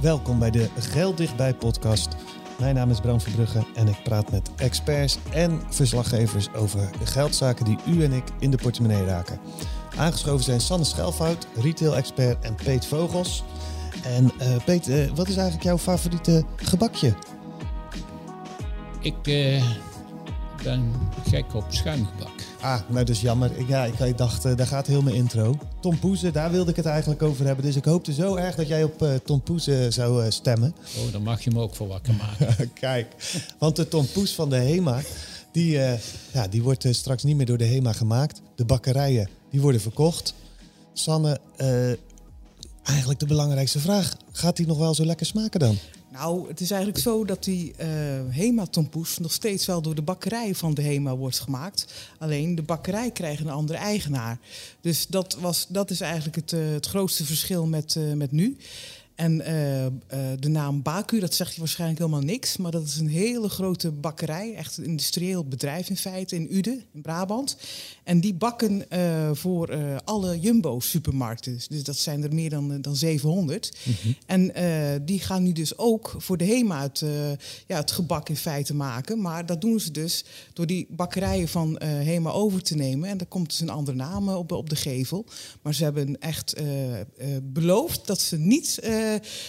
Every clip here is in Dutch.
Welkom bij de Geld Dichtbij podcast. Mijn naam is Bram Verbrugge en ik praat met experts en verslaggevers over geldzaken die u en ik in de portemonnee raken. Aangeschoven zijn Sanne Schelfhout, retail-expert en Peet Vogels. En eh, Peet, eh, wat is eigenlijk jouw favoriete gebakje? Ik eh, ben gek op schuimgebak. Ah, nou dat is jammer. Ik, ja, ik, ik dacht, eh, daar gaat heel mijn intro. Tom Poeze, daar wilde ik het eigenlijk over hebben. Dus ik hoopte zo erg dat jij op eh, Tom Poeze zou eh, stemmen. Oh, dan mag je me ook voor wakker maken. Kijk, want de Tom Poes van de HEMA, die, ja, die wordt straks niet meer door de HEMA gemaakt. De bakkerijen, die worden verkocht. Sanne, eigenlijk de belangrijkste vraag. Gaat die nog wel zo lekker smaken dan? Nou, het is eigenlijk zo dat die eh Hema-tompoes nog steeds wel door de bakkerij van de Hema wordt gemaakt. Alleen de bakkerij krijgt een andere eigenaar. Dus dat, was, dat is eigenlijk het, eh, het grootste verschil met, eh, met nu. En eh, eh, de naam Baku, dat zegt je waarschijnlijk helemaal niks. Maar dat is een hele grote bakkerij. Echt een industrieel bedrijf in feite in Uden, in Brabant. En die bakken eh, voor alle Jumbo-supermarkten. Dus dat zijn er meer dan, dan 700. En eh, die gaan nu dus ook voor de HEMA het, ja, het gebak in feite maken. Maar dat doen ze dus door die bakkerijen van HEMA over te nemen. En daar komt dus een andere naam op, op de gevel. Maar ze hebben echt beloofd dat ze niet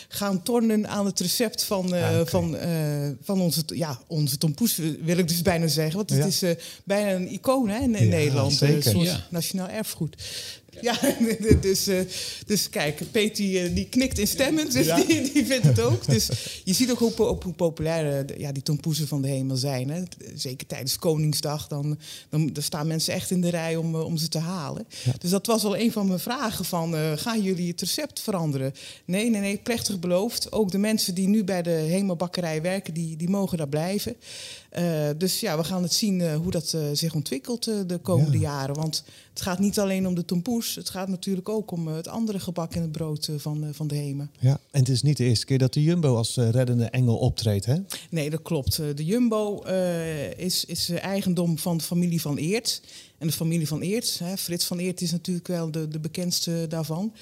gaan tornen aan het recept van, eh, Ah, van, eh, van onze, ja, onze tompoes, wil ik dus bijna zeggen. Want het Ja. is eh, bijna een icoon hè, in, in Ja, Nederland. zeker. Een soort Ja. nationaal erfgoed. Ja, dus, eh, dus kijk, Peet die, eh, die knikt instemmend, dus Ja. die, die vindt het ook. Dus je ziet ook hoe, po- op hoe populair eh, ja, die tompoezen van de hemel zijn. Hè. Zeker tijdens Koningsdag, dan, dan, dan staan mensen echt in de rij om, om ze te halen. Dus dat was wel een van mijn vragen van, gaan jullie het recept veranderen? Nee, nee, nee, plechtig beloofd. Ook de mensen die nu bij de hemelbakkerij werken, die, die mogen daar blijven. Eh, dus ja, we gaan het zien eh, hoe dat eh, zich ontwikkelt de komende Ja. jaren. Want het gaat niet alleen om de tompoes, het gaat natuurlijk ook om het andere gebak en het brood van, van de Hemen. Ja, en het is niet de eerste keer dat de Jumbo als reddende engel optreedt, hè? Nee, dat klopt. De Jumbo is, is eigendom van de familie van Eert. En de familie van Eert, hè, Frits van Eert is natuurlijk wel de, de bekendste daarvan.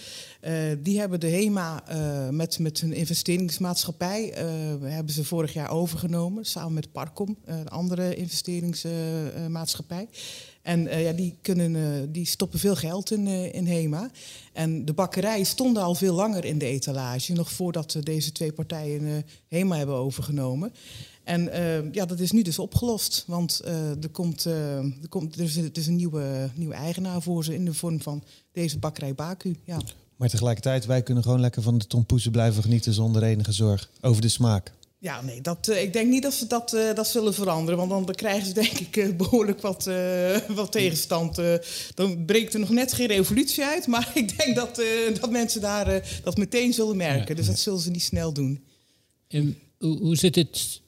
Eh, die hebben de HEMA eh, met, met hun investeringsmaatschappij... eh, hebben ze vorig jaar overgenomen, samen met Parcom, eh, een andere investeringsmaatschappij. En ja, die, kunnen, die stoppen veel geld in, in HEMA. En de bakkerijen stonden al veel langer in de etalage, nog voordat deze twee partijen HEMA hebben overgenomen. En eh, ja, dat is nu dus opgelost. Want eh, er, komt, eh, er, komt, er is, er is een nieuwe, nieuwe eigenaar voor ze in de vorm van deze bakkerij Baku. Ja. Maar tegelijkertijd, wij kunnen gewoon lekker van de Tom Poeze blijven genieten zonder enige zorg over de smaak. Ja, nee, dat, eh, ik denk niet dat ze dat, eh, dat zullen veranderen. Want dan krijgen ze denk ik eh, behoorlijk wat, eh, wat tegenstand. dan breekt er nog net geen revolutie uit. Maar ik denk dat, eh, dat mensen daar eh, dat meteen zullen merken. Ja. Dus dat zullen ze niet snel doen. En hoe, hoe zit het?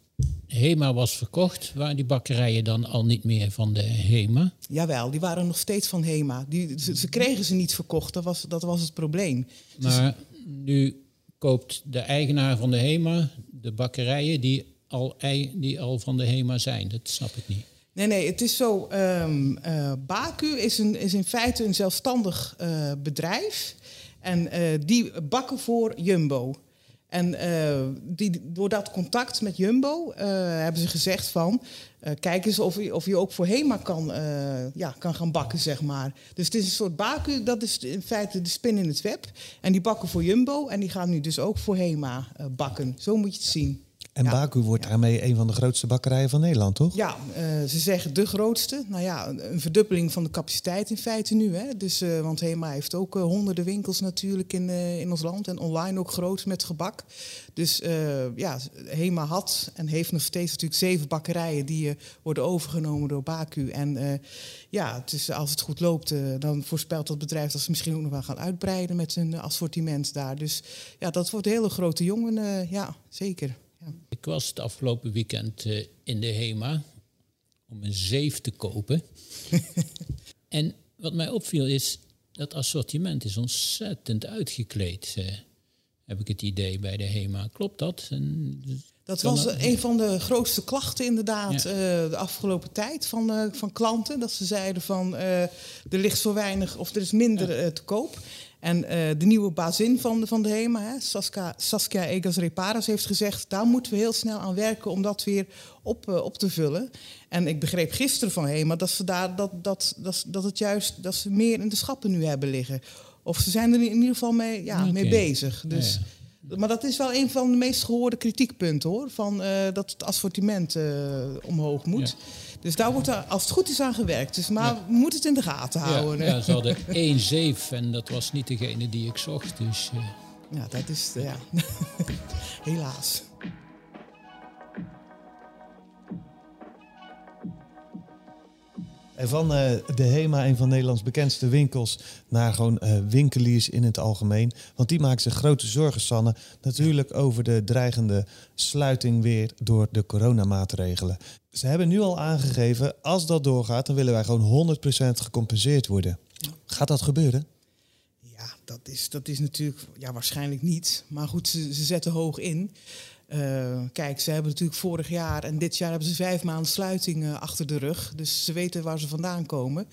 Hema was verkocht. Waren die bakkerijen dan al niet meer van de Hema? Jawel, die waren nog steeds van HEMA. Die, ze, ze kregen ze niet verkocht, dat was, dat was het probleem. Maar nu koopt de eigenaar van de Hema de bakkerijen die al, die al van de Hema zijn. Dat snap ik niet. Nee, nee, het is zo. eh, Baku is, een, is in feite een zelfstandig eh, bedrijf. En eh, die bakken voor Jumbo. En eh, die, door dat contact met Jumbo eh, hebben ze gezegd van... eh, kijk eens of je, of je ook voor HEMA kan, ja, kan gaan bakken, zeg maar. Dus het is een soort Baku, dat is in feite de spin in het web. En die bakken voor Jumbo en die gaan nu dus ook voor HEMA bakken. Zo moet je het zien. En Ja. Baku wordt daarmee een van de grootste bakkerijen van Nederland, toch? Ja, eh, ze zeggen de grootste. Nou ja, een verdubbeling van de capaciteit in feite nu. Hè. Dus, eh, want Hema heeft ook eh, honderden winkels natuurlijk in, in ons land. En online ook groot met gebak. Dus ja, Hema had en heeft nog steeds natuurlijk zeven bakkerijen... die worden overgenomen door Baku. En ja, het is, als het goed loopt, dan voorspelt dat bedrijf... dat ze misschien ook nog wel gaan uitbreiden met hun assortiment daar. Dus ja, dat wordt een hele grote jongen. ja, zeker. Ja. Ik was het afgelopen weekend eh, in de HEMA om een zeef te kopen. en wat mij opviel is, dat assortiment is ontzettend uitgekleed. eh, heb ik het idee bij de HEMA. Klopt dat? En, Dat was een van de grootste klachten inderdaad Ja. eh, de afgelopen tijd van, van klanten. Dat ze zeiden van er ligt zo weinig of er is minder te koop. En eh, de nieuwe bazin van de, van de HEMA, hè, Saskia, Saskia Egas Reparas, heeft gezegd... daar moeten we heel snel aan werken om dat weer op, eh, op te vullen. En ik begreep gisteren van HEMA dat, ze daar, dat, dat, dat, dat het juist dat ze meer in de schappen nu hebben liggen. Of ze zijn er in ieder geval mee, ja, mee bezig. Dus... Ja, Maar dat is wel een van de meest gehoorde kritiekpunten hoor. Van, eh, dat het assortiment eh, omhoog moet. Dus daar wordt er, als het goed is aan gewerkt. Dus, maar Ja. we moeten het in de gaten ja, houden. ja, ze hadden één zeef en dat was niet degene die ik zocht. Dus eh, Ja, dat is, ja. helaas. Van eh, de HEMA, een van Nederlands bekendste winkels, naar gewoon eh, winkeliers in het algemeen. Want die maken zich grote zorgen, Sanne, natuurlijk over de dreigende sluiting weer door de coronamaatregelen. Ze hebben nu al aangegeven, als dat doorgaat, dan willen wij gewoon 100% gecompenseerd worden. Gaat dat gebeuren? Ja, dat is, dat is natuurlijk ja, waarschijnlijk niet. Maar goed, ze, ze zetten hoog in. Eh, kijk, ze hebben natuurlijk vorig jaar en dit jaar hebben ze vijf maanden sluiting eh, achter de rug. Dus ze weten waar ze vandaan komen.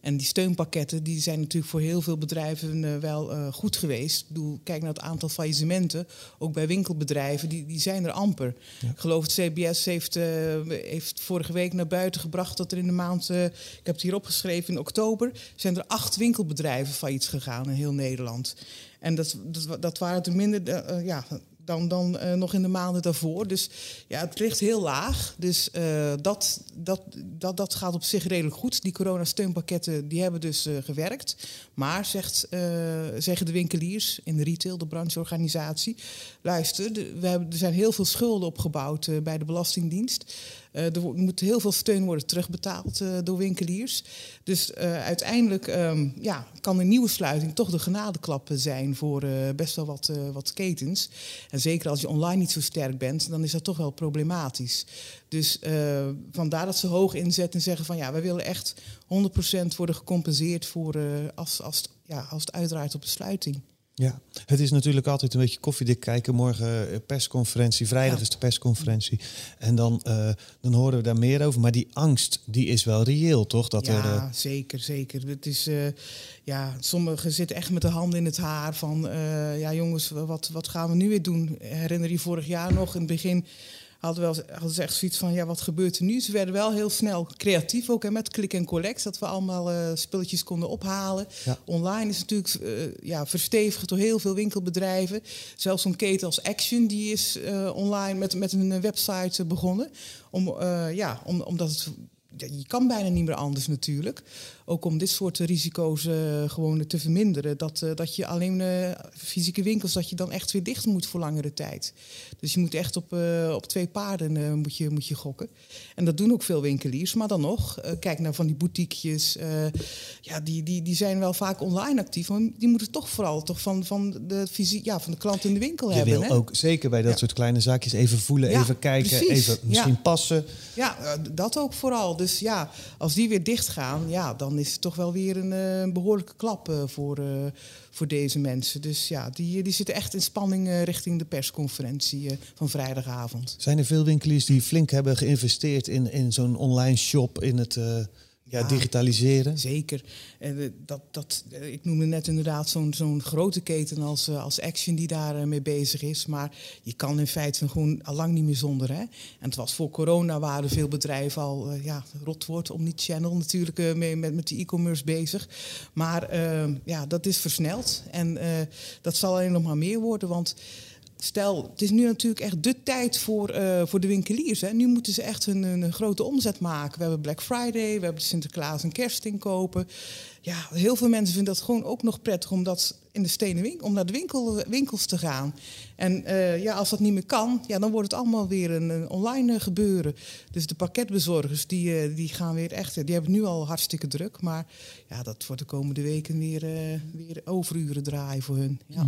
En die steunpakketten die zijn natuurlijk voor heel veel bedrijven eh, wel goed geweest. Kijk naar het aantal faillissementen, ook bij winkelbedrijven, die, die zijn er amper. Ik geloof het CBS heeft, heeft vorige week naar buiten gebracht dat er in de maand, ik heb het hier opgeschreven, in oktober zijn er acht winkelbedrijven failliet gegaan in heel Nederland. En dat, dat, dat waren er minder ja, dan, dan eh, nog in de maanden daarvoor. Dus ja, het ligt heel laag. Dus eh, dat, dat, dat, dat gaat op zich redelijk goed. Die coronasteunpakketten die hebben dus eh, gewerkt. Maar zegt, zeggen de winkeliers in de retail, de brancheorganisatie... luister, we hebben, er zijn heel veel schulden opgebouwd bij de Belastingdienst... Eh, er moet heel veel steun worden terugbetaald eh, door winkeliers. Dus eh, uiteindelijk ehm, ja, kan een nieuwe sluiting toch de genadeklap zijn voor best wel wat, wat ketens. En zeker als je online niet zo sterk bent, dan is dat toch wel problematisch. Dus vandaar dat ze hoog inzetten en zeggen van ja, wij willen echt 100% worden gecompenseerd voor als, als, ja, als het uitdraait op de sluiting. Ja, het is natuurlijk altijd een beetje koffiedik kijken. Morgen eh, persconferentie, vrijdag Ja. is de persconferentie. En dan, eh, dan horen we daar meer over. Maar die angst, die is wel reëel, toch? Dat er, ja, eh, zeker, zeker. Het is, ja, sommigen zitten echt met de handen in het haar van... ja jongens, wat, wat gaan we nu weer doen? Herinner je vorig jaar nog, in het begin hadden, we wel, hadden ze echt zoiets van... ja, wat gebeurt er nu? Ze werden wel heel snel creatief, ook hè, met click en collect... dat we allemaal eh, spulletjes konden ophalen. Ja. Online is natuurlijk eh, ja, verstevigd door heel veel winkelbedrijven. Zelfs zo'n keten als Action, die is eh, online met, met een website begonnen. Om, ja, om, omdat het je kan bijna niet meer anders natuurlijk. Ook om dit soort risico's eh, gewoon te verminderen. Dat, eh, dat je alleen eh, fysieke winkels, dat je dan echt weer dicht moet voor langere tijd. Dus je moet echt op, op twee paarden moet je, moet je gokken. En dat doen ook veel winkeliers. Maar dan nog, kijk naar van die boutiquejes. ja, die, die, die zijn wel vaak online actief. Maar die moeten toch vooral toch van, van, de, fysie, ja, van de klant in de winkel je hebben. wil hè? ook zeker bij dat Ja. soort kleine zaakjes even voelen, Ja, even kijken, precies. even misschien Ja. passen. Ja, dat ook vooral. Dus ja, als die weer dicht gaan, ja, dan is het toch wel weer een eh, behoorlijke klap eh, voor, eh, voor deze mensen. Dus ja, die, die zitten echt in spanning richting de persconferentie van vrijdagavond. Zijn er veel winkeliers die flink hebben geïnvesteerd in, in zo'n online shop, in het ja, Ja. digitaliseren? Zeker. En eh, dat, dat, eh, ik noemde net inderdaad zo'n zo'n grote keten als, eh, als Action die daar mee bezig is. Maar je kan in feite gewoon al lang niet meer zonder. Hè? En het was voor corona waren veel bedrijven al, ja, rot wordt om niet channel natuurlijk mee, met, met die e-commerce bezig. Maar eh, ja, dat is versneld. En dat zal alleen nog maar meer worden. Want stel, het is nu natuurlijk echt de tijd voor, uh, voor de winkeliers. Hè. Nu moeten ze echt een, grote omzet maken. We hebben Black Friday, we hebben Sinterklaas en kerstinkopen. Ja, heel veel mensen vinden dat gewoon ook nog prettig om dat in de stenen winkel, om naar de winkel, winkels te gaan. En uh, ja, als dat niet meer kan, ja, dan wordt het allemaal weer een, online gebeuren. Dus de pakketbezorgers die, die gaan weer echt, die hebben nu al hartstikke druk. Maar ja, dat wordt de komende weken weer, weer overuren draaien voor hun. Ja.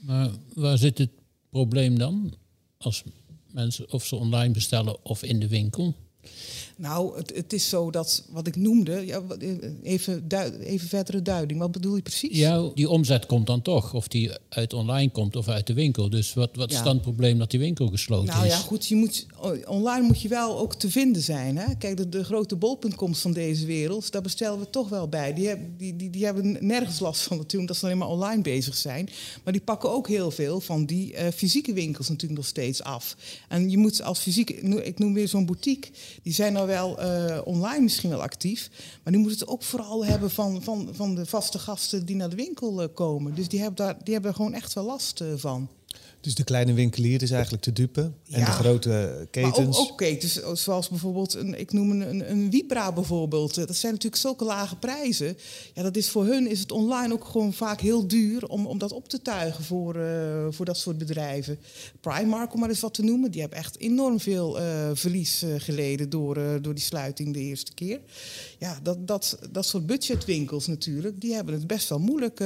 Maar waar zit het probleem dan? Als mensen of ze online bestellen of in de winkel? Nou, het, het, is zo dat wat ik noemde, ja, even, even verdere duiding, wat bedoel je precies? Ja, die omzet komt dan toch, of die uit online komt of uit de winkel. Dus wat, wat is dan het probleem dat die winkel gesloten nou, is? Nou ja, goed, je moet, online moet je wel ook te vinden zijn. Hè? Kijk, de, de grote bol.coms van deze wereld, daar bestellen we toch wel bij. Die, hebben, die, die, die hebben nergens last van natuurlijk, omdat ze alleen maar online bezig zijn. Maar die pakken ook heel veel van die uh, fysieke winkels natuurlijk nog steeds af. En je moet als fysieke, ik noem weer zo'n boutique, die zijn nou wel uh, online misschien wel actief. Maar die moeten het ook vooral hebben van, van, van de vaste gasten die naar de winkel uh, komen. Dus die hebben, daar, die hebben gewoon echt wel last uh, van. Dus de kleine winkelier is eigenlijk te dupe. En ja, de grote ketens. Maar ook, ook, ketens, zoals bijvoorbeeld, een, ik noem een, een Vibra bijvoorbeeld. Dat zijn natuurlijk zulke lage prijzen. Ja, dat is voor hun is het online ook gewoon vaak heel duur om, om dat op te tuigen voor, uh, voor dat soort bedrijven. Primark, om maar eens wat te noemen, die hebben echt enorm veel uh, verlies uh, geleden door, door die sluiting de eerste keer. Ja, dat, dat, dat soort budgetwinkels natuurlijk, die hebben het best wel moeilijk.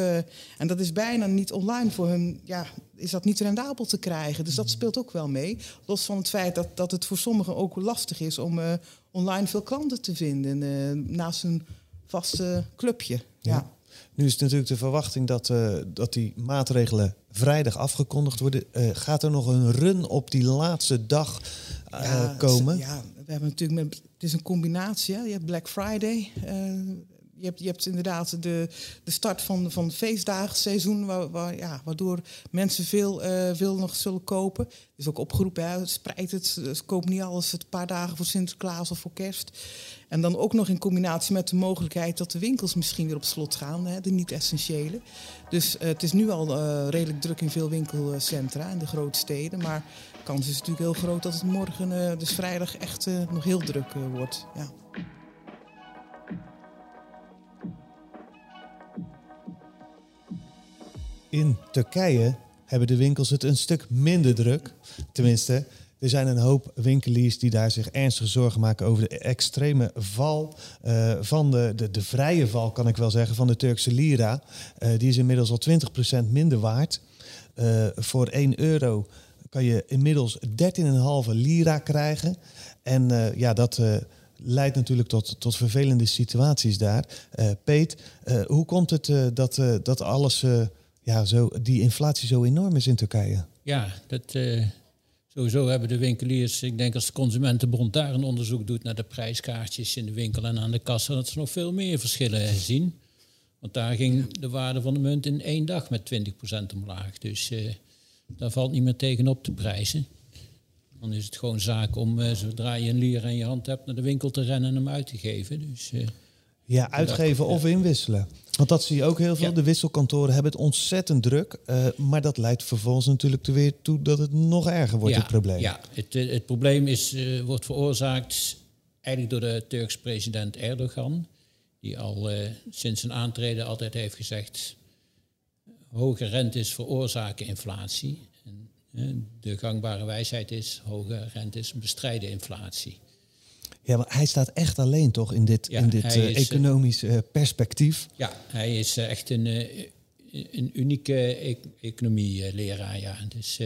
en dat is bijna niet online voor hun. Ja, is dat niet rendabel te krijgen. Dus dat speelt ook wel mee. Los van het feit dat, dat het voor sommigen ook lastig is om uh, online veel klanten te vinden uh, naast een vaste clubje. Ja. ja. Nu is het natuurlijk de verwachting dat, uh, dat die maatregelen vrijdag afgekondigd worden. gaat er nog een run op die laatste dag ja, komen? Ja, we hebben natuurlijk met, het is een combinatie. Hè? Je hebt Black Friday je hebt, je hebt inderdaad de, de start van, van feestdagenseizoen, waar, waar, ja, waardoor mensen veel, uh, veel nog zullen kopen. Het is ook opgeroepen, hè, spreid het, dus koop niet alles het paar dagen voor Sinterklaas of voor kerst. En dan ook nog in combinatie met de mogelijkheid dat de winkels misschien weer op slot gaan, hè, de niet-essentiële. Dus uh, het is nu al uh, redelijk druk in veel winkelcentra in de grote steden, maar de kans is natuurlijk heel groot dat het morgen, dus vrijdag, echt nog heel druk wordt. Ja. In Turkije hebben de winkels het een stuk minder druk. Tenminste, er zijn een hoop winkeliers die daar zich ernstige zorgen maken over de extreme val uh, van de, de, de, vrije val, kan ik wel zeggen, van de Turkse lira. Uh, die is inmiddels al 20% minder waard. Uh, voor 1 euro kan je inmiddels 13,5 lira krijgen. En ja, dat leidt natuurlijk tot, tot vervelende situaties daar. Peet, hoe komt het dat, dat alles ja, zo, die inflatie zo enorm is in Turkije. Ja, dat, uh, sowieso hebben de winkeliers, ik denk als de Consumentenbond daar een onderzoek doet naar de prijskaartjes in de winkel en aan de kassa, dat ze nog veel meer verschillen zien. Want daar ging de waarde van de munt in één dag met 20% omlaag. Dus uh, daar valt niet meer tegenop te prijzen. Dan is het gewoon zaak om, uh, zodra je een lier in je hand hebt, naar de winkel te rennen en hem uit te geven. Dus, ja, uitgeven of inwisselen. Want dat zie je ook heel veel. De wisselkantoren hebben het ontzettend druk. Uh, maar dat leidt vervolgens natuurlijk er weer toe dat het nog erger wordt, ja, het probleem. Ja, het, eh, het probleem is, uh, wordt veroorzaakt eigenlijk door de Turks president Erdogan. Die al uh, sinds zijn aantreden altijd heeft gezegd... hoge rentes veroorzaken inflatie. En, de gangbare wijsheid is, hoge rentes bestrijden inflatie. Ja, maar hij staat echt alleen toch in dit, in dit uh, is, economische uh, perspectief? Ja, hij is echt een, een unieke e economie-leraar. Ja. Dus,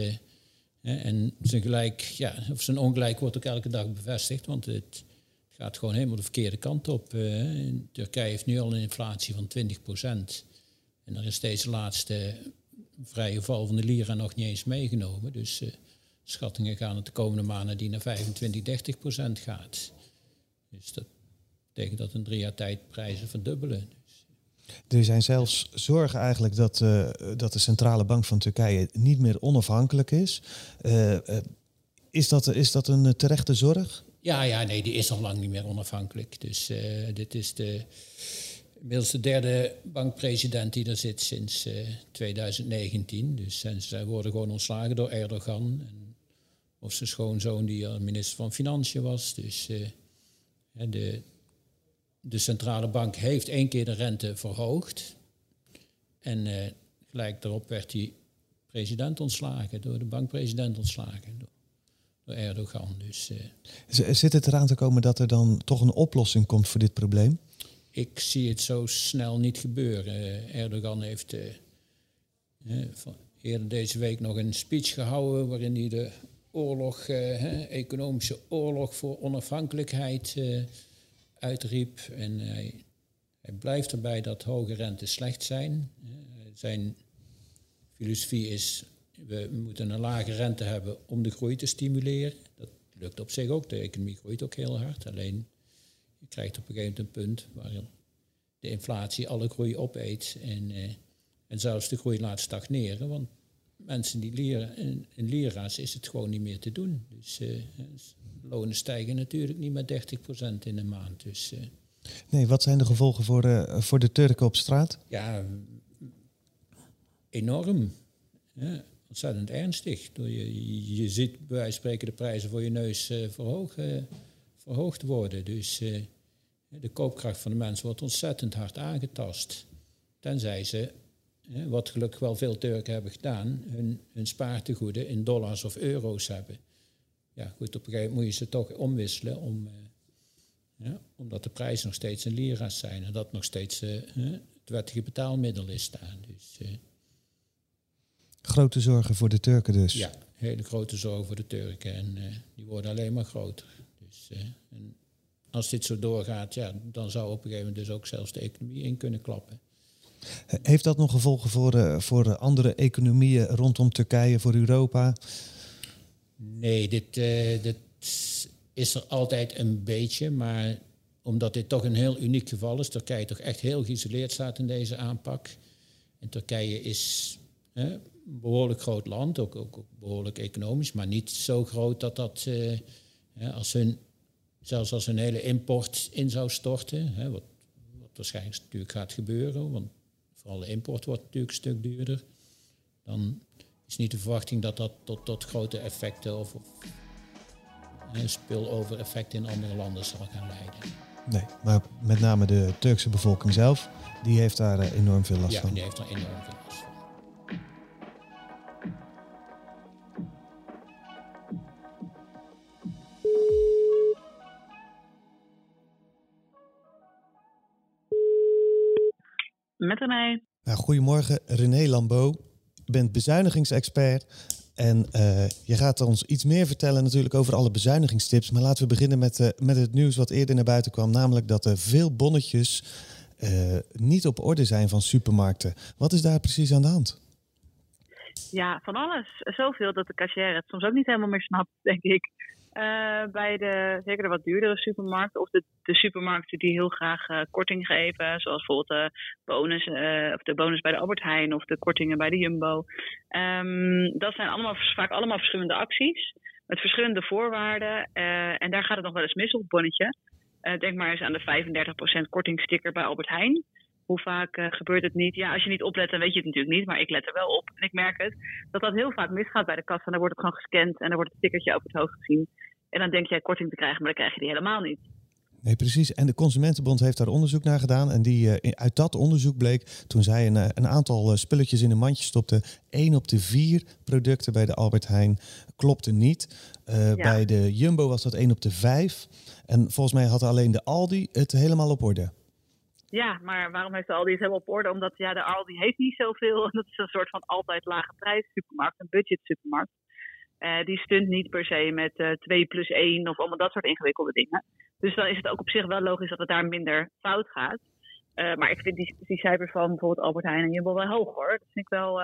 en zijn gelijk, ja, of zijn ongelijk wordt ook elke dag bevestigd, want het gaat gewoon helemaal de verkeerde kant op. Turkije heeft nu al een inflatie van 20% En er is deze laatste vrije val van de lira nog niet eens meegenomen. Dus schattingen gaan het de komende maanden die naar 25, 30 procent gaat. Dus dat betekent dat in drie jaar tijd prijzen verdubbelen. Dus. Er zijn zelfs zorgen eigenlijk dat, uh, dat de centrale bank van Turkije niet meer onafhankelijk is. Uh, uh, is, dat, is dat een terechte zorg? Ja, ja, nee, die is al lang niet meer onafhankelijk. Dus dit is de. inmiddels de derde bankpresident die er zit sinds 2019. Dus zij worden gewoon ontslagen door Erdogan. En, of zijn schoonzoon die minister van Financiën was. Dus de, de centrale bank heeft één keer de rente verhoogd. En gelijk daarop werd hij president ontslagen, door de bankpresident ontslagen, door, door Erdogan. Dus, uh, Zit het eraan te komen dat er dan toch een oplossing komt voor dit probleem? Ik zie het zo snel niet gebeuren. Erdogan heeft eerder deze week nog een speech gehouden waarin hij de oorlog, uh, economische oorlog voor onafhankelijkheid uitriep. En hij, hij blijft erbij dat hoge rentes slecht zijn. zijn filosofie is, we moeten een lage rente hebben om de groei te stimuleren. Dat lukt op zich ook, de economie groeit ook heel hard. Alleen je krijgt op een gegeven moment een punt waarin de inflatie alle groei opeet en, uh, en zelfs de groei laat stagneren. Want mensen die leren, in lira's is het gewoon niet meer te doen. Dus uh, lonen stijgen natuurlijk niet met 30% in een maand. Dus, uh, nee, wat zijn de gevolgen voor, voor de Turken op straat? Ja, enorm. Ja, ontzettend ernstig. Je, je ziet bij wijze van spreken de prijzen voor je neus uh, verhoog, uh, verhoogd worden. Dus uh, de koopkracht van de mensen wordt ontzettend hard aangetast. Tenzij ze, wat gelukkig wel veel Turken hebben gedaan, hun, hun spaartegoeden in dollars of euro's hebben. Ja, goed, op een gegeven moment moet je ze toch omwisselen om, ja, omdat de prijzen nog steeds in lira's zijn en dat nog steeds het wettige betaalmiddel is staan. Dus, Grote zorgen voor de Turken dus. Ja, hele grote zorgen voor de Turken. En uh, die worden alleen maar groter. Dus, uh, en als dit zo doorgaat, ja, dan zou op een gegeven moment dus ook zelfs de economie in kunnen klappen. Heeft dat nog gevolgen voor, uh, voor andere economieën rondom Turkije, voor Europa? Nee, dit, dit is er altijd een beetje. Maar omdat dit toch een heel uniek geval is, Turkije toch echt heel geïsoleerd staat in deze aanpak. En Turkije is behoorlijk groot land, ook, behoorlijk economisch, maar niet zo groot dat dat, uh, als hun, zelfs als hun hele import in zou storten, wat, wat, waarschijnlijk natuurlijk gaat gebeuren, want vooral de import wordt natuurlijk een stuk duurder, dan is niet de verwachting dat dat tot, tot grote effecten of, of spillover effecten in andere landen zal gaan leiden. Nee, maar met name de Turkse bevolking zelf, die heeft daar eh, enorm veel last ja, van. Ja, die heeft daar enorm veel last van. Met René. Nou, goedemorgen, René Lambeau. Je bent bezuinigingsexpert. En uh, je gaat ons iets meer vertellen natuurlijk over alle bezuinigingstips. Maar laten we beginnen met, uh, met het nieuws wat eerder naar buiten kwam. Namelijk dat er veel bonnetjes uh, niet op orde zijn van supermarkten. Wat is daar precies aan de hand? Ja, van alles. Zoveel dat de cashier het soms ook niet helemaal meer snapt, denk ik. Uh, bij de, zeker de wat duurdere supermarkten of de, de supermarkten die heel graag uh, korting geven, zoals bijvoorbeeld de bonus, uh, of de bonus bij de Albert Heijn of de kortingen bij de Jumbo. Um, dat zijn allemaal, vaak allemaal verschillende acties met verschillende voorwaarden en daar gaat het nog wel eens mis op het bonnetje. denk maar eens aan de 35% kortingsticker bij Albert Heijn. Hoe vaak uh, gebeurt het niet? Ja, als je niet oplet, dan weet je het natuurlijk niet. Maar ik let er wel op. En ik merk het. Dat dat heel vaak misgaat bij de kassa. En dan wordt het gewoon gescand. En dan wordt het stickertje over het hoofd gezien. En dan denk jij korting te krijgen, maar dan krijg je die helemaal niet. Nee, precies. En de Consumentenbond heeft daar onderzoek naar gedaan. En die, uh, uit dat onderzoek bleek, toen zij een, een aantal spulletjes in een mandje stopte, één op de vier producten bij de Albert Heijn klopte niet. Uh, ja. Bij de Jumbo was dat één op de vijf. En volgens mij had alleen de Aldi het helemaal op orde. Ja, maar waarom heeft Aldi het helemaal op orde? Omdat ja, de Aldi heeft niet zoveel. Dat is een soort van altijd lage prijs supermarkt, een budget supermarkt. Uh, die stunt niet per se met uh, 2 plus 1 of allemaal dat soort ingewikkelde dingen. Dus dan is het ook op zich wel logisch dat het daar minder fout gaat. Uh, maar ik vind die, die cijfers van bijvoorbeeld Albert Heijn en Jumbo wel hoog hoor. Dat vind ik wel,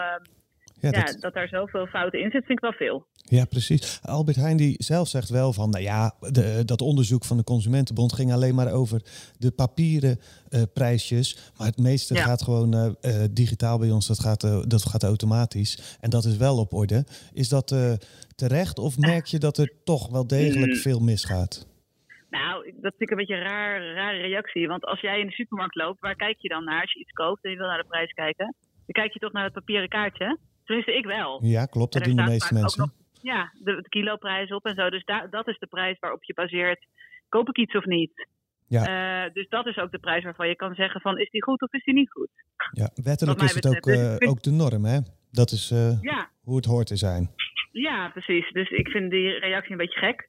ja, ja dat... dat... daar zoveel fouten in zit, vind ik wel veel. Ja, precies. Albert Heijn die zelf zegt wel van, nou ja, de, dat onderzoek van de Consumentenbond ging alleen maar over de papieren uh, prijsjes. Maar het meeste ja. gaat gewoon uh, uh, digitaal bij ons, dat gaat, dat gaat automatisch. En dat is wel op orde. Is dat terecht of merk je dat er toch wel degelijk veel misgaat? Nou, dat vind ik een beetje een raar, rare reactie. Want als jij in de supermarkt loopt, waar kijk je dan naar als je iets koopt en je wil naar de prijs kijken? Dan kijk je toch naar het papieren kaartje. Tenminste, ik wel. Ja, klopt. Dat En doen de meeste mensen. nog, ja, de, de kiloprijs op en zo. Dus daar, dat is de prijs waarop je baseert. Koop ik iets of niet? Ja. Eh, dus dat is ook de prijs waarvan je kan zeggen van is die goed of is die niet goed? Ja, wettelijk is het ook, eh, ook de norm, hè? Dat is eh, Ja, hoe het hoort te zijn. Ja, precies. Dus ik vind die reactie een beetje gek.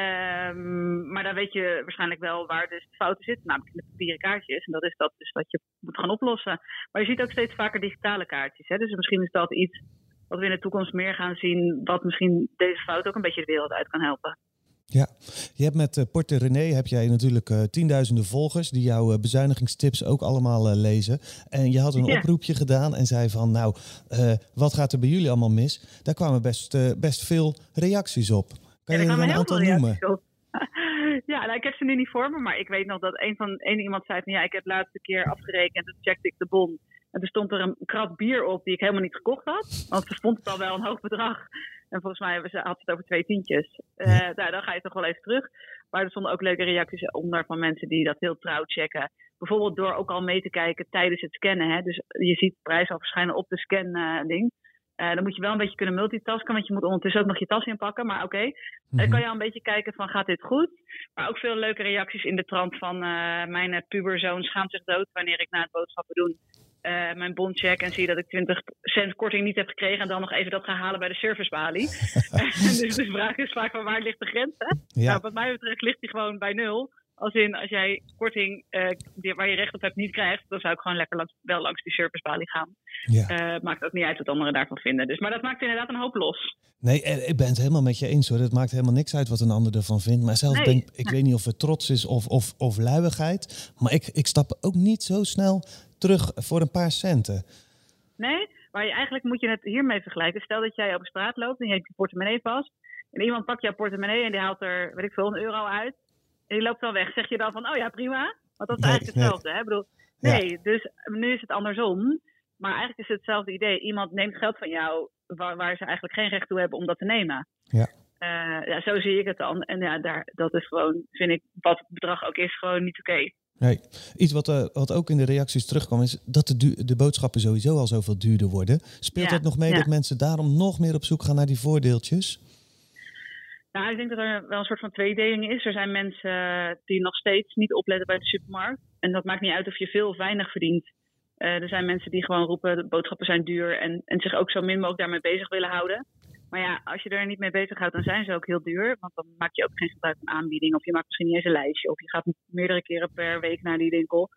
Ehm, maar dan weet je waarschijnlijk wel waar dus de fouten zitten, namelijk in de papieren kaartjes. En dat is dat dus wat je moet gaan oplossen. Maar je ziet ook steeds vaker digitale kaartjes. Hè? Dus misschien is dat iets wat we in de toekomst meer gaan zien, wat misschien deze fout ook een beetje de wereld uit kan helpen. Ja, je hebt met eh, Porte René heb jij natuurlijk eh, tienduizenden volgers die jouw eh, bezuinigingstips ook allemaal lezen. En je had een Ja. oproepje gedaan en zei van nou, wat gaat er bij jullie allemaal mis? Daar kwamen best, best veel reacties op. Kan je er een aantal noemen? ja, nou, ik heb ze nu niet voor me, maar ik weet nog dat een van één iemand zei van ja, ik heb de laatste keer afgerekend en toen checkte ik de bon. En toen stond er een krat bier op die ik helemaal niet gekocht had. Want er stond het al wel een hoog bedrag. En volgens mij hebben ze- had het over twee tientjes. Eh, nou, dan ga je toch wel even terug. Maar er stonden ook leuke reacties onder van mensen die dat heel trouw checken. Bijvoorbeeld door ook al mee te kijken tijdens het scannen. Hè. Dus je ziet de prijs al verschijnen op de scan-ding. Eh, dan moet je wel een beetje kunnen multitasken, want je moet ondertussen ook nog je tas inpakken. Maar oké, dan Mhm. kan je al een beetje kijken van gaat dit goed? Maar ook veel leuke reacties in de trant van eh, mijn eh, puberzoon schaamt zich dood wanneer ik na het boodschappen doen mijn bon check en zie dat ik 20 cent korting niet heb gekregen en dan nog even dat ga halen bij de servicebalie. dus de vraag is vaak van waar ligt de grens? Hè? Ja, Nou, wat mij betreft ligt die gewoon bij nul. Als in, als jij korting eh, die- waar je recht op hebt niet krijgt, dan zou ik gewoon lekker langs, wel langs die servicebalie gaan. ja. Eh, maakt ook niet uit wat anderen daarvan vinden. Dus, maar dat maakt inderdaad een hoop los. Nee, eh, ik ben het helemaal met je eens hoor. Het maakt helemaal niks uit wat een ander ervan vindt. Maar zelf Nee. denk ik, weet niet of het trots is of, of, of luiigheid. Maar ik, ik stap ook niet zo snel terug voor een paar centen. Nee, maar je, eigenlijk moet je het hiermee vergelijken. Stel dat jij op straat loopt en je hebt je portemonnee vast. En iemand pakt jouw portemonnee en die haalt er, weet ik veel, een euro uit. En die loopt dan weg. Zeg je dan van, oh ja, prima? Want dat is Nee, eigenlijk nee. hetzelfde. Hè? Ik bedoel, Ja. nee, dus nu is het andersom. Maar eigenlijk is het hetzelfde idee. Iemand neemt geld van jou waar, waar ze eigenlijk geen recht toe hebben om dat te nemen. Ja. Eh, ja, zo zie ik het dan. En ja, daar, dat is gewoon, vind ik, wat het bedrag ook is, gewoon niet oké. Nee. Iets wat, eh, wat ook in de reacties terugkwam is dat de, du- de boodschappen sowieso al zoveel duurder worden. Speelt Ja, dat nog mee ja. dat mensen daarom nog meer op zoek gaan naar die voordeeltjes? Nou, ik denk dat er wel een soort van tweedeling is. Er zijn mensen eh, die nog steeds niet opletten bij de supermarkt. En dat maakt niet uit of je veel of weinig verdient. Eh, er zijn mensen die gewoon roepen, boodschappen zijn duur. En, en zich ook zo min mogelijk daarmee bezig willen houden. Maar ja, als je er niet mee bezighoudt, dan zijn ze ook heel duur. Want dan maak je ook geen gebruik van aanbieding. Of je maakt misschien niet eens een lijstje. Of je gaat meerdere keren per week naar die winkel.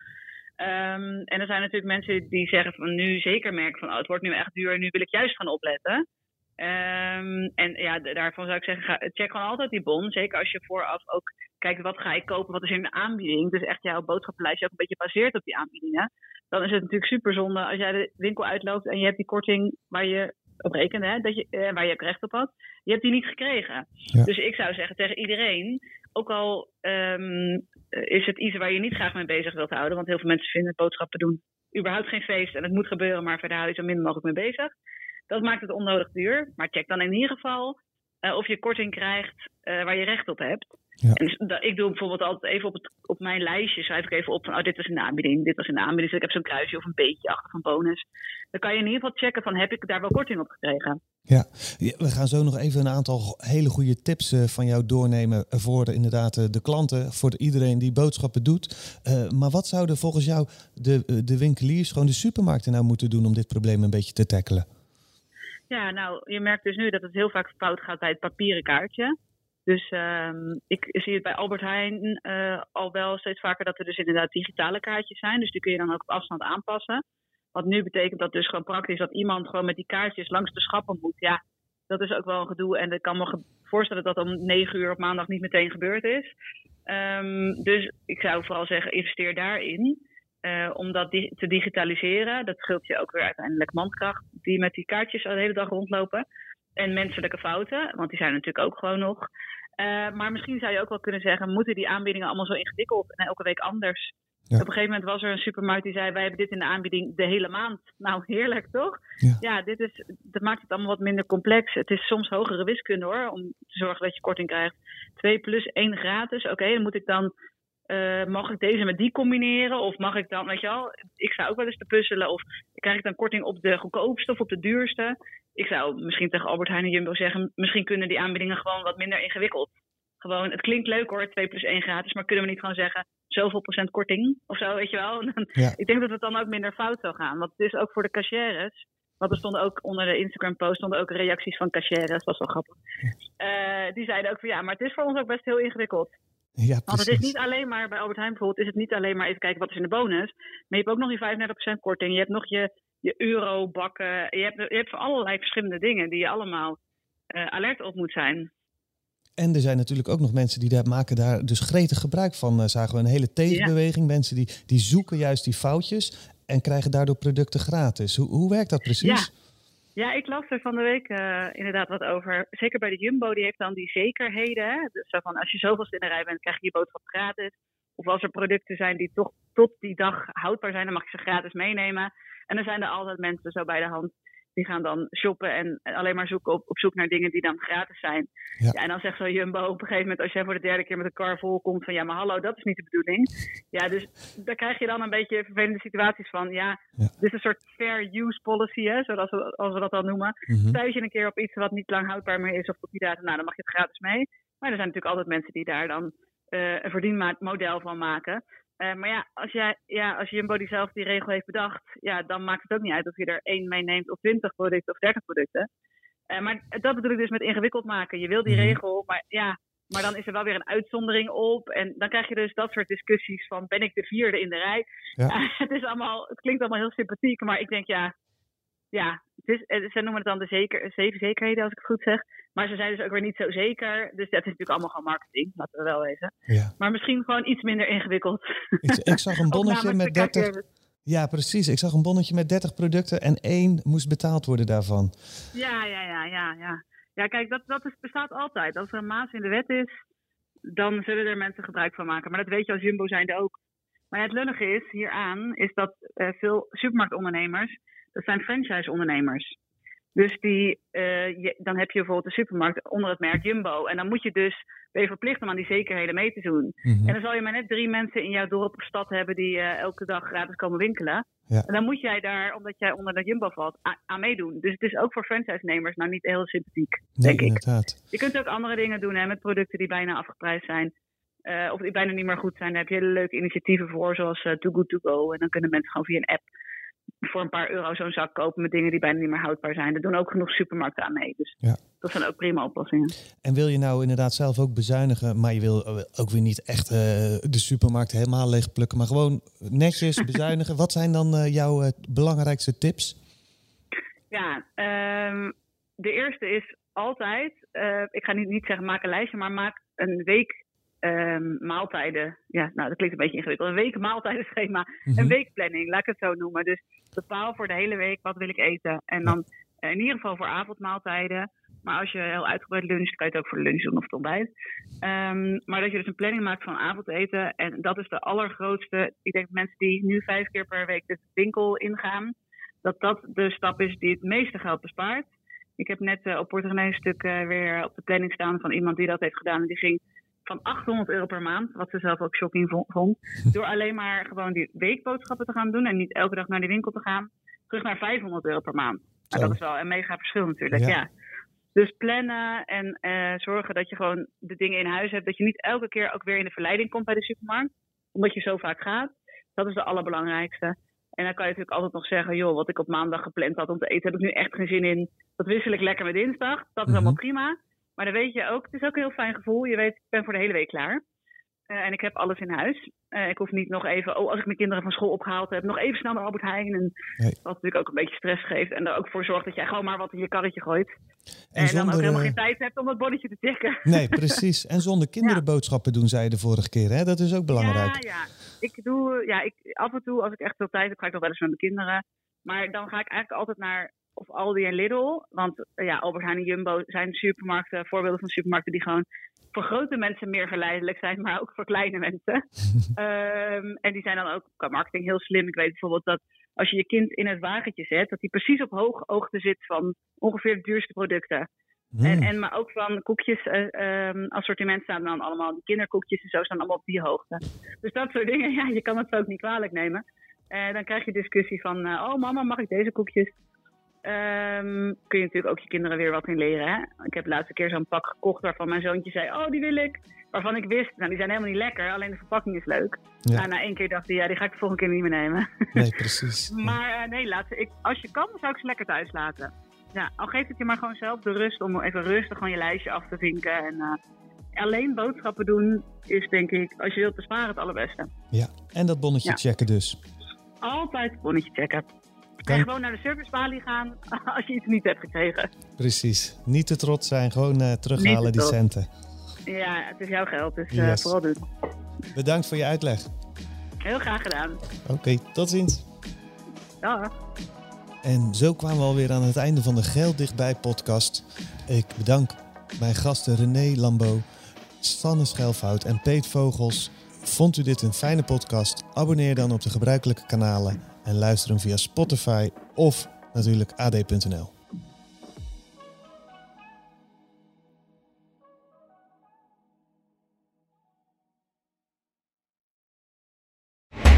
Ehm, en er zijn natuurlijk mensen die zeggen van nu zeker merken van oh, het wordt nu echt duur. Nu wil ik juist gaan opletten. Ehm, en ja, daarvan zou ik zeggen, ga, check gewoon altijd die bon. Zeker als je vooraf ook kijkt, wat ga ik kopen, wat is in de aanbieding. Dus echt jouw boodschappenlijstje ook een beetje baseert op die aanbiedingen. Dan is het natuurlijk super zonde als jij de winkel uitloopt en je hebt die korting waar je op rekende, hè, dat je, eh, waar je ook recht op had. Je hebt die niet gekregen. Ja. Dus ik zou zeggen tegen iedereen, ook al ehm, is het iets waar je niet graag mee bezig wilt houden. Want heel veel mensen vinden boodschappen doen überhaupt geen feest en het moet gebeuren, maar verder hou je zo min mogelijk mee bezig. Dat maakt het onnodig duur. Maar check dan in ieder geval eh, of je korting krijgt eh, waar je recht op hebt. Ja. En dus ik doe bijvoorbeeld altijd even op, het, op mijn lijstje, schrijf ik even op van, oh, dit was de aanbieding, dit was de aanbieding. Dus ik heb zo'n kruisje of een beetje achter van bonus. Dan kan je in ieder geval checken van, heb ik daar wel korting op gekregen? Ja, we gaan zo nog even een aantal hele goede tips eh, van jou doornemen voor de, inderdaad de klanten, voor de- iedereen die boodschappen doet. Maar wat zouden volgens jou de, de winkeliers, gewoon de supermarkten nou moeten doen om dit probleem een beetje te tackelen? Ja, nou, je merkt dus nu dat het heel vaak fout gaat bij het papieren kaartje. Dus ehm, ik zie het bij Albert Heijn eh, al wel steeds vaker dat er dus inderdaad digitale kaartjes zijn. Dus die kun je dan ook op afstand aanpassen. Wat nu betekent dat dus gewoon praktisch dat iemand gewoon met die kaartjes langs de schappen moet. Ja, dat is ook wel een gedoe. En ik kan me voorstellen dat dat om negen uur op maandag niet meteen gebeurd is. Ehm, dus ik zou vooral zeggen, investeer daarin. Eh, om dat di- te digitaliseren. Dat scheelt je ook weer uiteindelijk mankracht die met die kaartjes de hele dag rondlopen. En menselijke fouten, want die zijn natuurlijk ook gewoon nog. Eh, maar misschien zou je ook wel kunnen zeggen, moeten die aanbiedingen allemaal zo ingewikkeld en elke week anders Op een gegeven moment was er een supermarkt die zei: Wij hebben dit in de aanbieding de hele maand. Nou, heerlijk toch? Ja, dit is, dat maakt het allemaal wat minder complex. Het is soms hogere wiskunde hoor, om te zorgen dat je korting krijgt. 2 plus 1 gratis. Oké, dan moet ik dan. Uh, mag ik deze met die combineren? Of mag ik dan, weet je wel, ik zou ook wel eens te puzzelen. Of krijg ik dan korting op de goedkoopste of op de duurste? Ik zou misschien tegen Albert Heijn en Jumbo zeggen: misschien kunnen die aanbiedingen gewoon wat minder ingewikkeld. Gewoon, het klinkt leuk hoor, 2 plus 1 gratis, maar kunnen we niet gewoon zeggen zoveel procent korting of zo, weet je wel? Ik denk dat het dan ook minder fout zou gaan. Want het is ook voor de cashiers. Want er stonden ook onder de Instagram-post stonden ook reacties van cashiers. Dat was wel grappig. Uh, die zeiden ook van ja, maar het is voor ons ook best heel ingewikkeld. Ja, Want het is niet alleen maar, bij Albert Heijn bijvoorbeeld, is het niet alleen maar even kijken wat is in de bonus. Maar je hebt ook nog die 35% korting. Je hebt nog je, je eurobakken. Je hebt, je hebt allerlei verschillende dingen die je allemaal uh, alert op moet zijn. En er zijn natuurlijk ook nog mensen die daar maken daar dus gretig gebruik van. Uh, zagen we een hele tegenbeweging. Mensen die, die zoeken juist die foutjes en krijgen daardoor producten gratis. Hoe, hoe werkt dat precies? Ja. Ja, ik las er van de week uh, inderdaad wat over. Zeker bij de Jumbo, die heeft dan die zekerheden. Hè? Dus zo van als je zoveel in de rij bent, krijg je je boodschap gratis. Of als er producten zijn die toch tot die dag houdbaar zijn, dan mag je ze gratis meenemen. En dan zijn er altijd mensen zo bij de hand die gaan dan shoppen en alleen maar zoeken op, op zoek naar dingen die dan gratis zijn. Ja. en dan zegt zo Jumbo op een gegeven moment, als jij voor de derde keer met een car vol komt, van ja, maar hallo, dat is niet de bedoeling. Ja, dus daar krijg je dan een beetje vervelende situaties van. Ja, dit is een soort fair use policy, hè, zoals we, als we dat dan noemen. Mm Thuis je een keer op iets wat niet lang houdbaar meer is of op die datum, nou, dan mag je het gratis mee. Maar er zijn natuurlijk altijd mensen die daar dan uh, een verdienmodel van maken. Uh, maar ja als, jij, ja, als Jumbo die zelf die regel heeft bedacht, ja, dan maakt het ook niet uit of je er één meeneemt of twintig producten of dertig producten. Uh, maar dat bedoel ik dus met ingewikkeld maken. Je wil die mhm. regel, maar ja, maar dan is er wel weer een uitzondering op. En dan krijg je dus dat soort discussies van ben ik de vierde in de rij. Ja. Uh, het, is allemaal, het klinkt allemaal heel sympathiek, maar ik denk ja, ja, ze noemen het dan de zeker, zeven zekerheden als ik het goed zeg. Maar ze zijn dus ook weer niet zo zeker. Dus dat is natuurlijk allemaal gewoon marketing, laten we wel weten. Ja. Maar misschien gewoon iets minder ingewikkeld. Ik, ik zag een bonnetje met 30. Ja, precies. Ik zag een bonnetje met 30 producten en één moest betaald worden daarvan. Ja, ja, ja, ja. Ja, ja kijk, dat, dat is, bestaat altijd. Als er een maas in de wet is, dan zullen er mensen gebruik van maken. Maar dat weet je als Jumbo zijnde ook. Maar het lullige is hieraan, is dat uh, veel supermarktondernemers, dat zijn franchise-ondernemers. Dus die, uh, je, dan heb je bijvoorbeeld een supermarkt onder het merk Jumbo. En dan moet je dus, ben je verplicht om aan die zekerheden mee te doen. Mhm. En dan zal je maar net drie mensen in jouw dorp of stad hebben die uh, elke dag gratis komen winkelen. Ja. En dan moet jij daar, omdat jij onder dat Jumbo valt, aan meedoen. Dus het is ook voor franchise-nemers nou niet heel sympathiek, denk ik. Je kunt ook andere dingen doen hè, met producten die bijna afgeprijsd zijn. Uh, of die bijna niet meer goed zijn. Daar heb je hele leuke initiatieven voor, zoals Too Good To Go. En dan kunnen mensen gewoon via een app voor een paar euro zo'n zak kopen met dingen die bijna niet meer houdbaar zijn. Er doen ook genoeg supermarkten aan mee. Dus ja. dat zijn ook prima oplossingen. En wil je nou inderdaad zelf ook bezuinigen, maar je wil ook weer niet echt uh, de supermarkt helemaal leeg plukken, maar gewoon netjes bezuinigen. Wat zijn dan uh, jouw uh, belangrijkste tips? Ja, um, de eerste is altijd, ik ga niet, niet zeggen maak een lijstje, maar maak een week um, maaltijden. Ja, nou, dat klinkt een beetje ingewikkeld. Een week maaltijdenschema. Een mhm. weekplanning, laat ik het zo noemen. Dus bepaal voor de hele week wat wil ik eten. En dan uh, in ieder geval voor avondmaaltijden. Maar als je heel uitgebreid luncht, kan je het ook voor de lunch doen of het ontbijt. Um, maar dat je dus een planning maakt van avondeten. En dat is de allergrootste. Ik denk mensen die nu vijf keer per week de winkel ingaan. Dat dat de stap is die het meeste geld bespaart. Ik heb net uh, op Portugees stuk uh, weer op de planning staan van iemand die dat heeft gedaan. En die ging van 800 euro per maand, wat ze zelf ook shocking vond, door alleen maar gewoon die weekboodschappen te gaan doen en niet elke dag naar de winkel te gaan, terug naar 500 euro per maand. Nou, dat is wel een mega verschil natuurlijk, ja. Dus plannen en uh, zorgen dat je gewoon de dingen in huis hebt, dat je niet elke keer ook weer in de verleiding komt bij de supermarkt, omdat je zo vaak gaat. Dat is de allerbelangrijkste. En dan kan je natuurlijk altijd nog zeggen, joh, wat ik op maandag gepland had om te eten, heb ik nu echt geen zin in. Dat wissel ik lekker met dinsdag. Dat is mhm. allemaal prima. Maar dan weet je ook, het is ook een heel fijn gevoel. Je weet, ik ben voor de hele week klaar. Uh, en ik heb alles in huis. Uh, ik hoef niet nog even, oh, als ik mijn kinderen van school opgehaald heb, nog even snel naar Albert Heijn. En Wat natuurlijk ook een beetje stress geeft. En er ook voor zorgt dat jij gewoon maar wat in je karretje gooit. En, en zonder, dan ook helemaal geen tijd hebt om dat bonnetje te checken. Nee, precies. En zonder kinderen boodschappen doen, zei je de vorige keer. Hè? Dat is ook belangrijk. Ja, ja. Ik doe, ja, ik, af en toe, als ik echt veel tijd heb, ga ik nog wel eens met mijn kinderen. Maar dan ga ik eigenlijk altijd naar of Aldi en Lidl. Want ja, Albert Heijn en Jumbo zijn supermarkten, voorbeelden van supermarkten die gewoon voor grote mensen meer verleidelijk zijn, maar ook voor kleine mensen. Ehm, en die zijn dan ook qua marketing heel slim. Ik weet bijvoorbeeld dat als je je kind in het wagentje zet, dat hij precies op hoog hoogte zit van ongeveer de duurste producten. Hmm. En, en maar ook van koekjes, eh, ehm, assortiment staan dan allemaal, die kinderkoekjes en zo staan allemaal op die hoogte. Dus dat soort dingen, ja, je kan het ook niet kwalijk nemen. Eh, dan krijg je discussie van, eh, oh mama, mag ik deze koekjes? Ehm, kun je natuurlijk ook je kinderen weer wat in leren. Hè? Ik heb de laatste keer zo'n pak gekocht waarvan mijn zoontje zei, oh die wil ik. Waarvan ik wist, nou die zijn helemaal niet lekker, alleen de verpakking is leuk. Ja. Nou, na één keer dacht hij, ja die ga ik de volgende keer niet meer nemen. Nee, precies. Maar eh, nee, laat ze, ik, als je kan, zou ik ze lekker thuis laten. Ja, al geeft het je maar gewoon zelf de rust om even rustig gewoon je lijstje af te vinken. En eh, alleen boodschappen doen is denk ik, als je wilt besparen, het allerbeste. Ja, en dat bonnetje Ja. checken dus. Altijd het bonnetje checken. Dank- gewoon naar de servicebalie gaan als je iets niet hebt gekregen. Precies. Niet te trots zijn, gewoon eh, terughalen die centen. Ja, het is jouw geld, dus eh, Yes. vooral doen. Bedankt voor je uitleg. Heel graag gedaan. Oké, tot ziens. Dag. En zo kwamen we alweer aan het einde van de Geld Dichtbij podcast. Ik bedank mijn gasten René Lambeau, Sanne Schelfhout en Peet Vogels. Vond u dit een fijne podcast? Abonneer dan op de gebruikelijke kanalen en luister hem via Spotify of natuurlijk ad.nl.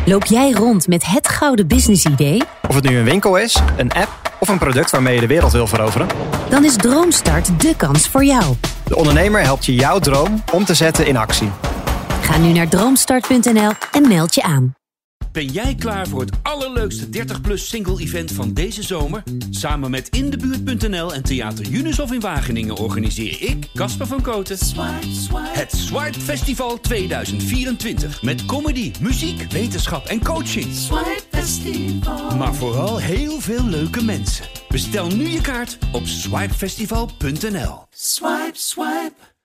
Loop jij rond met het gouden businessidee? Of het nu een winkel is, een app of een product waarmee je de wereld wil veroveren. Dan is Droomstart de kans voor jou. De ondernemer helpt je jouw droom om te zetten in actie. Ga nu naar droomstart.nl en meld je aan. Ben jij klaar voor het allerleukste 30-plus single-event van deze zomer? Samen met Indebuurt.nl en Theater Unisof in Wageningen organiseer ik, Casper van Koten, het Swipe Festival 2024. Met comedy, muziek, wetenschap en coaching. Maar vooral heel veel leuke mensen. Bestel nu je kaart op swipefestival.nl. Swipe, swipe.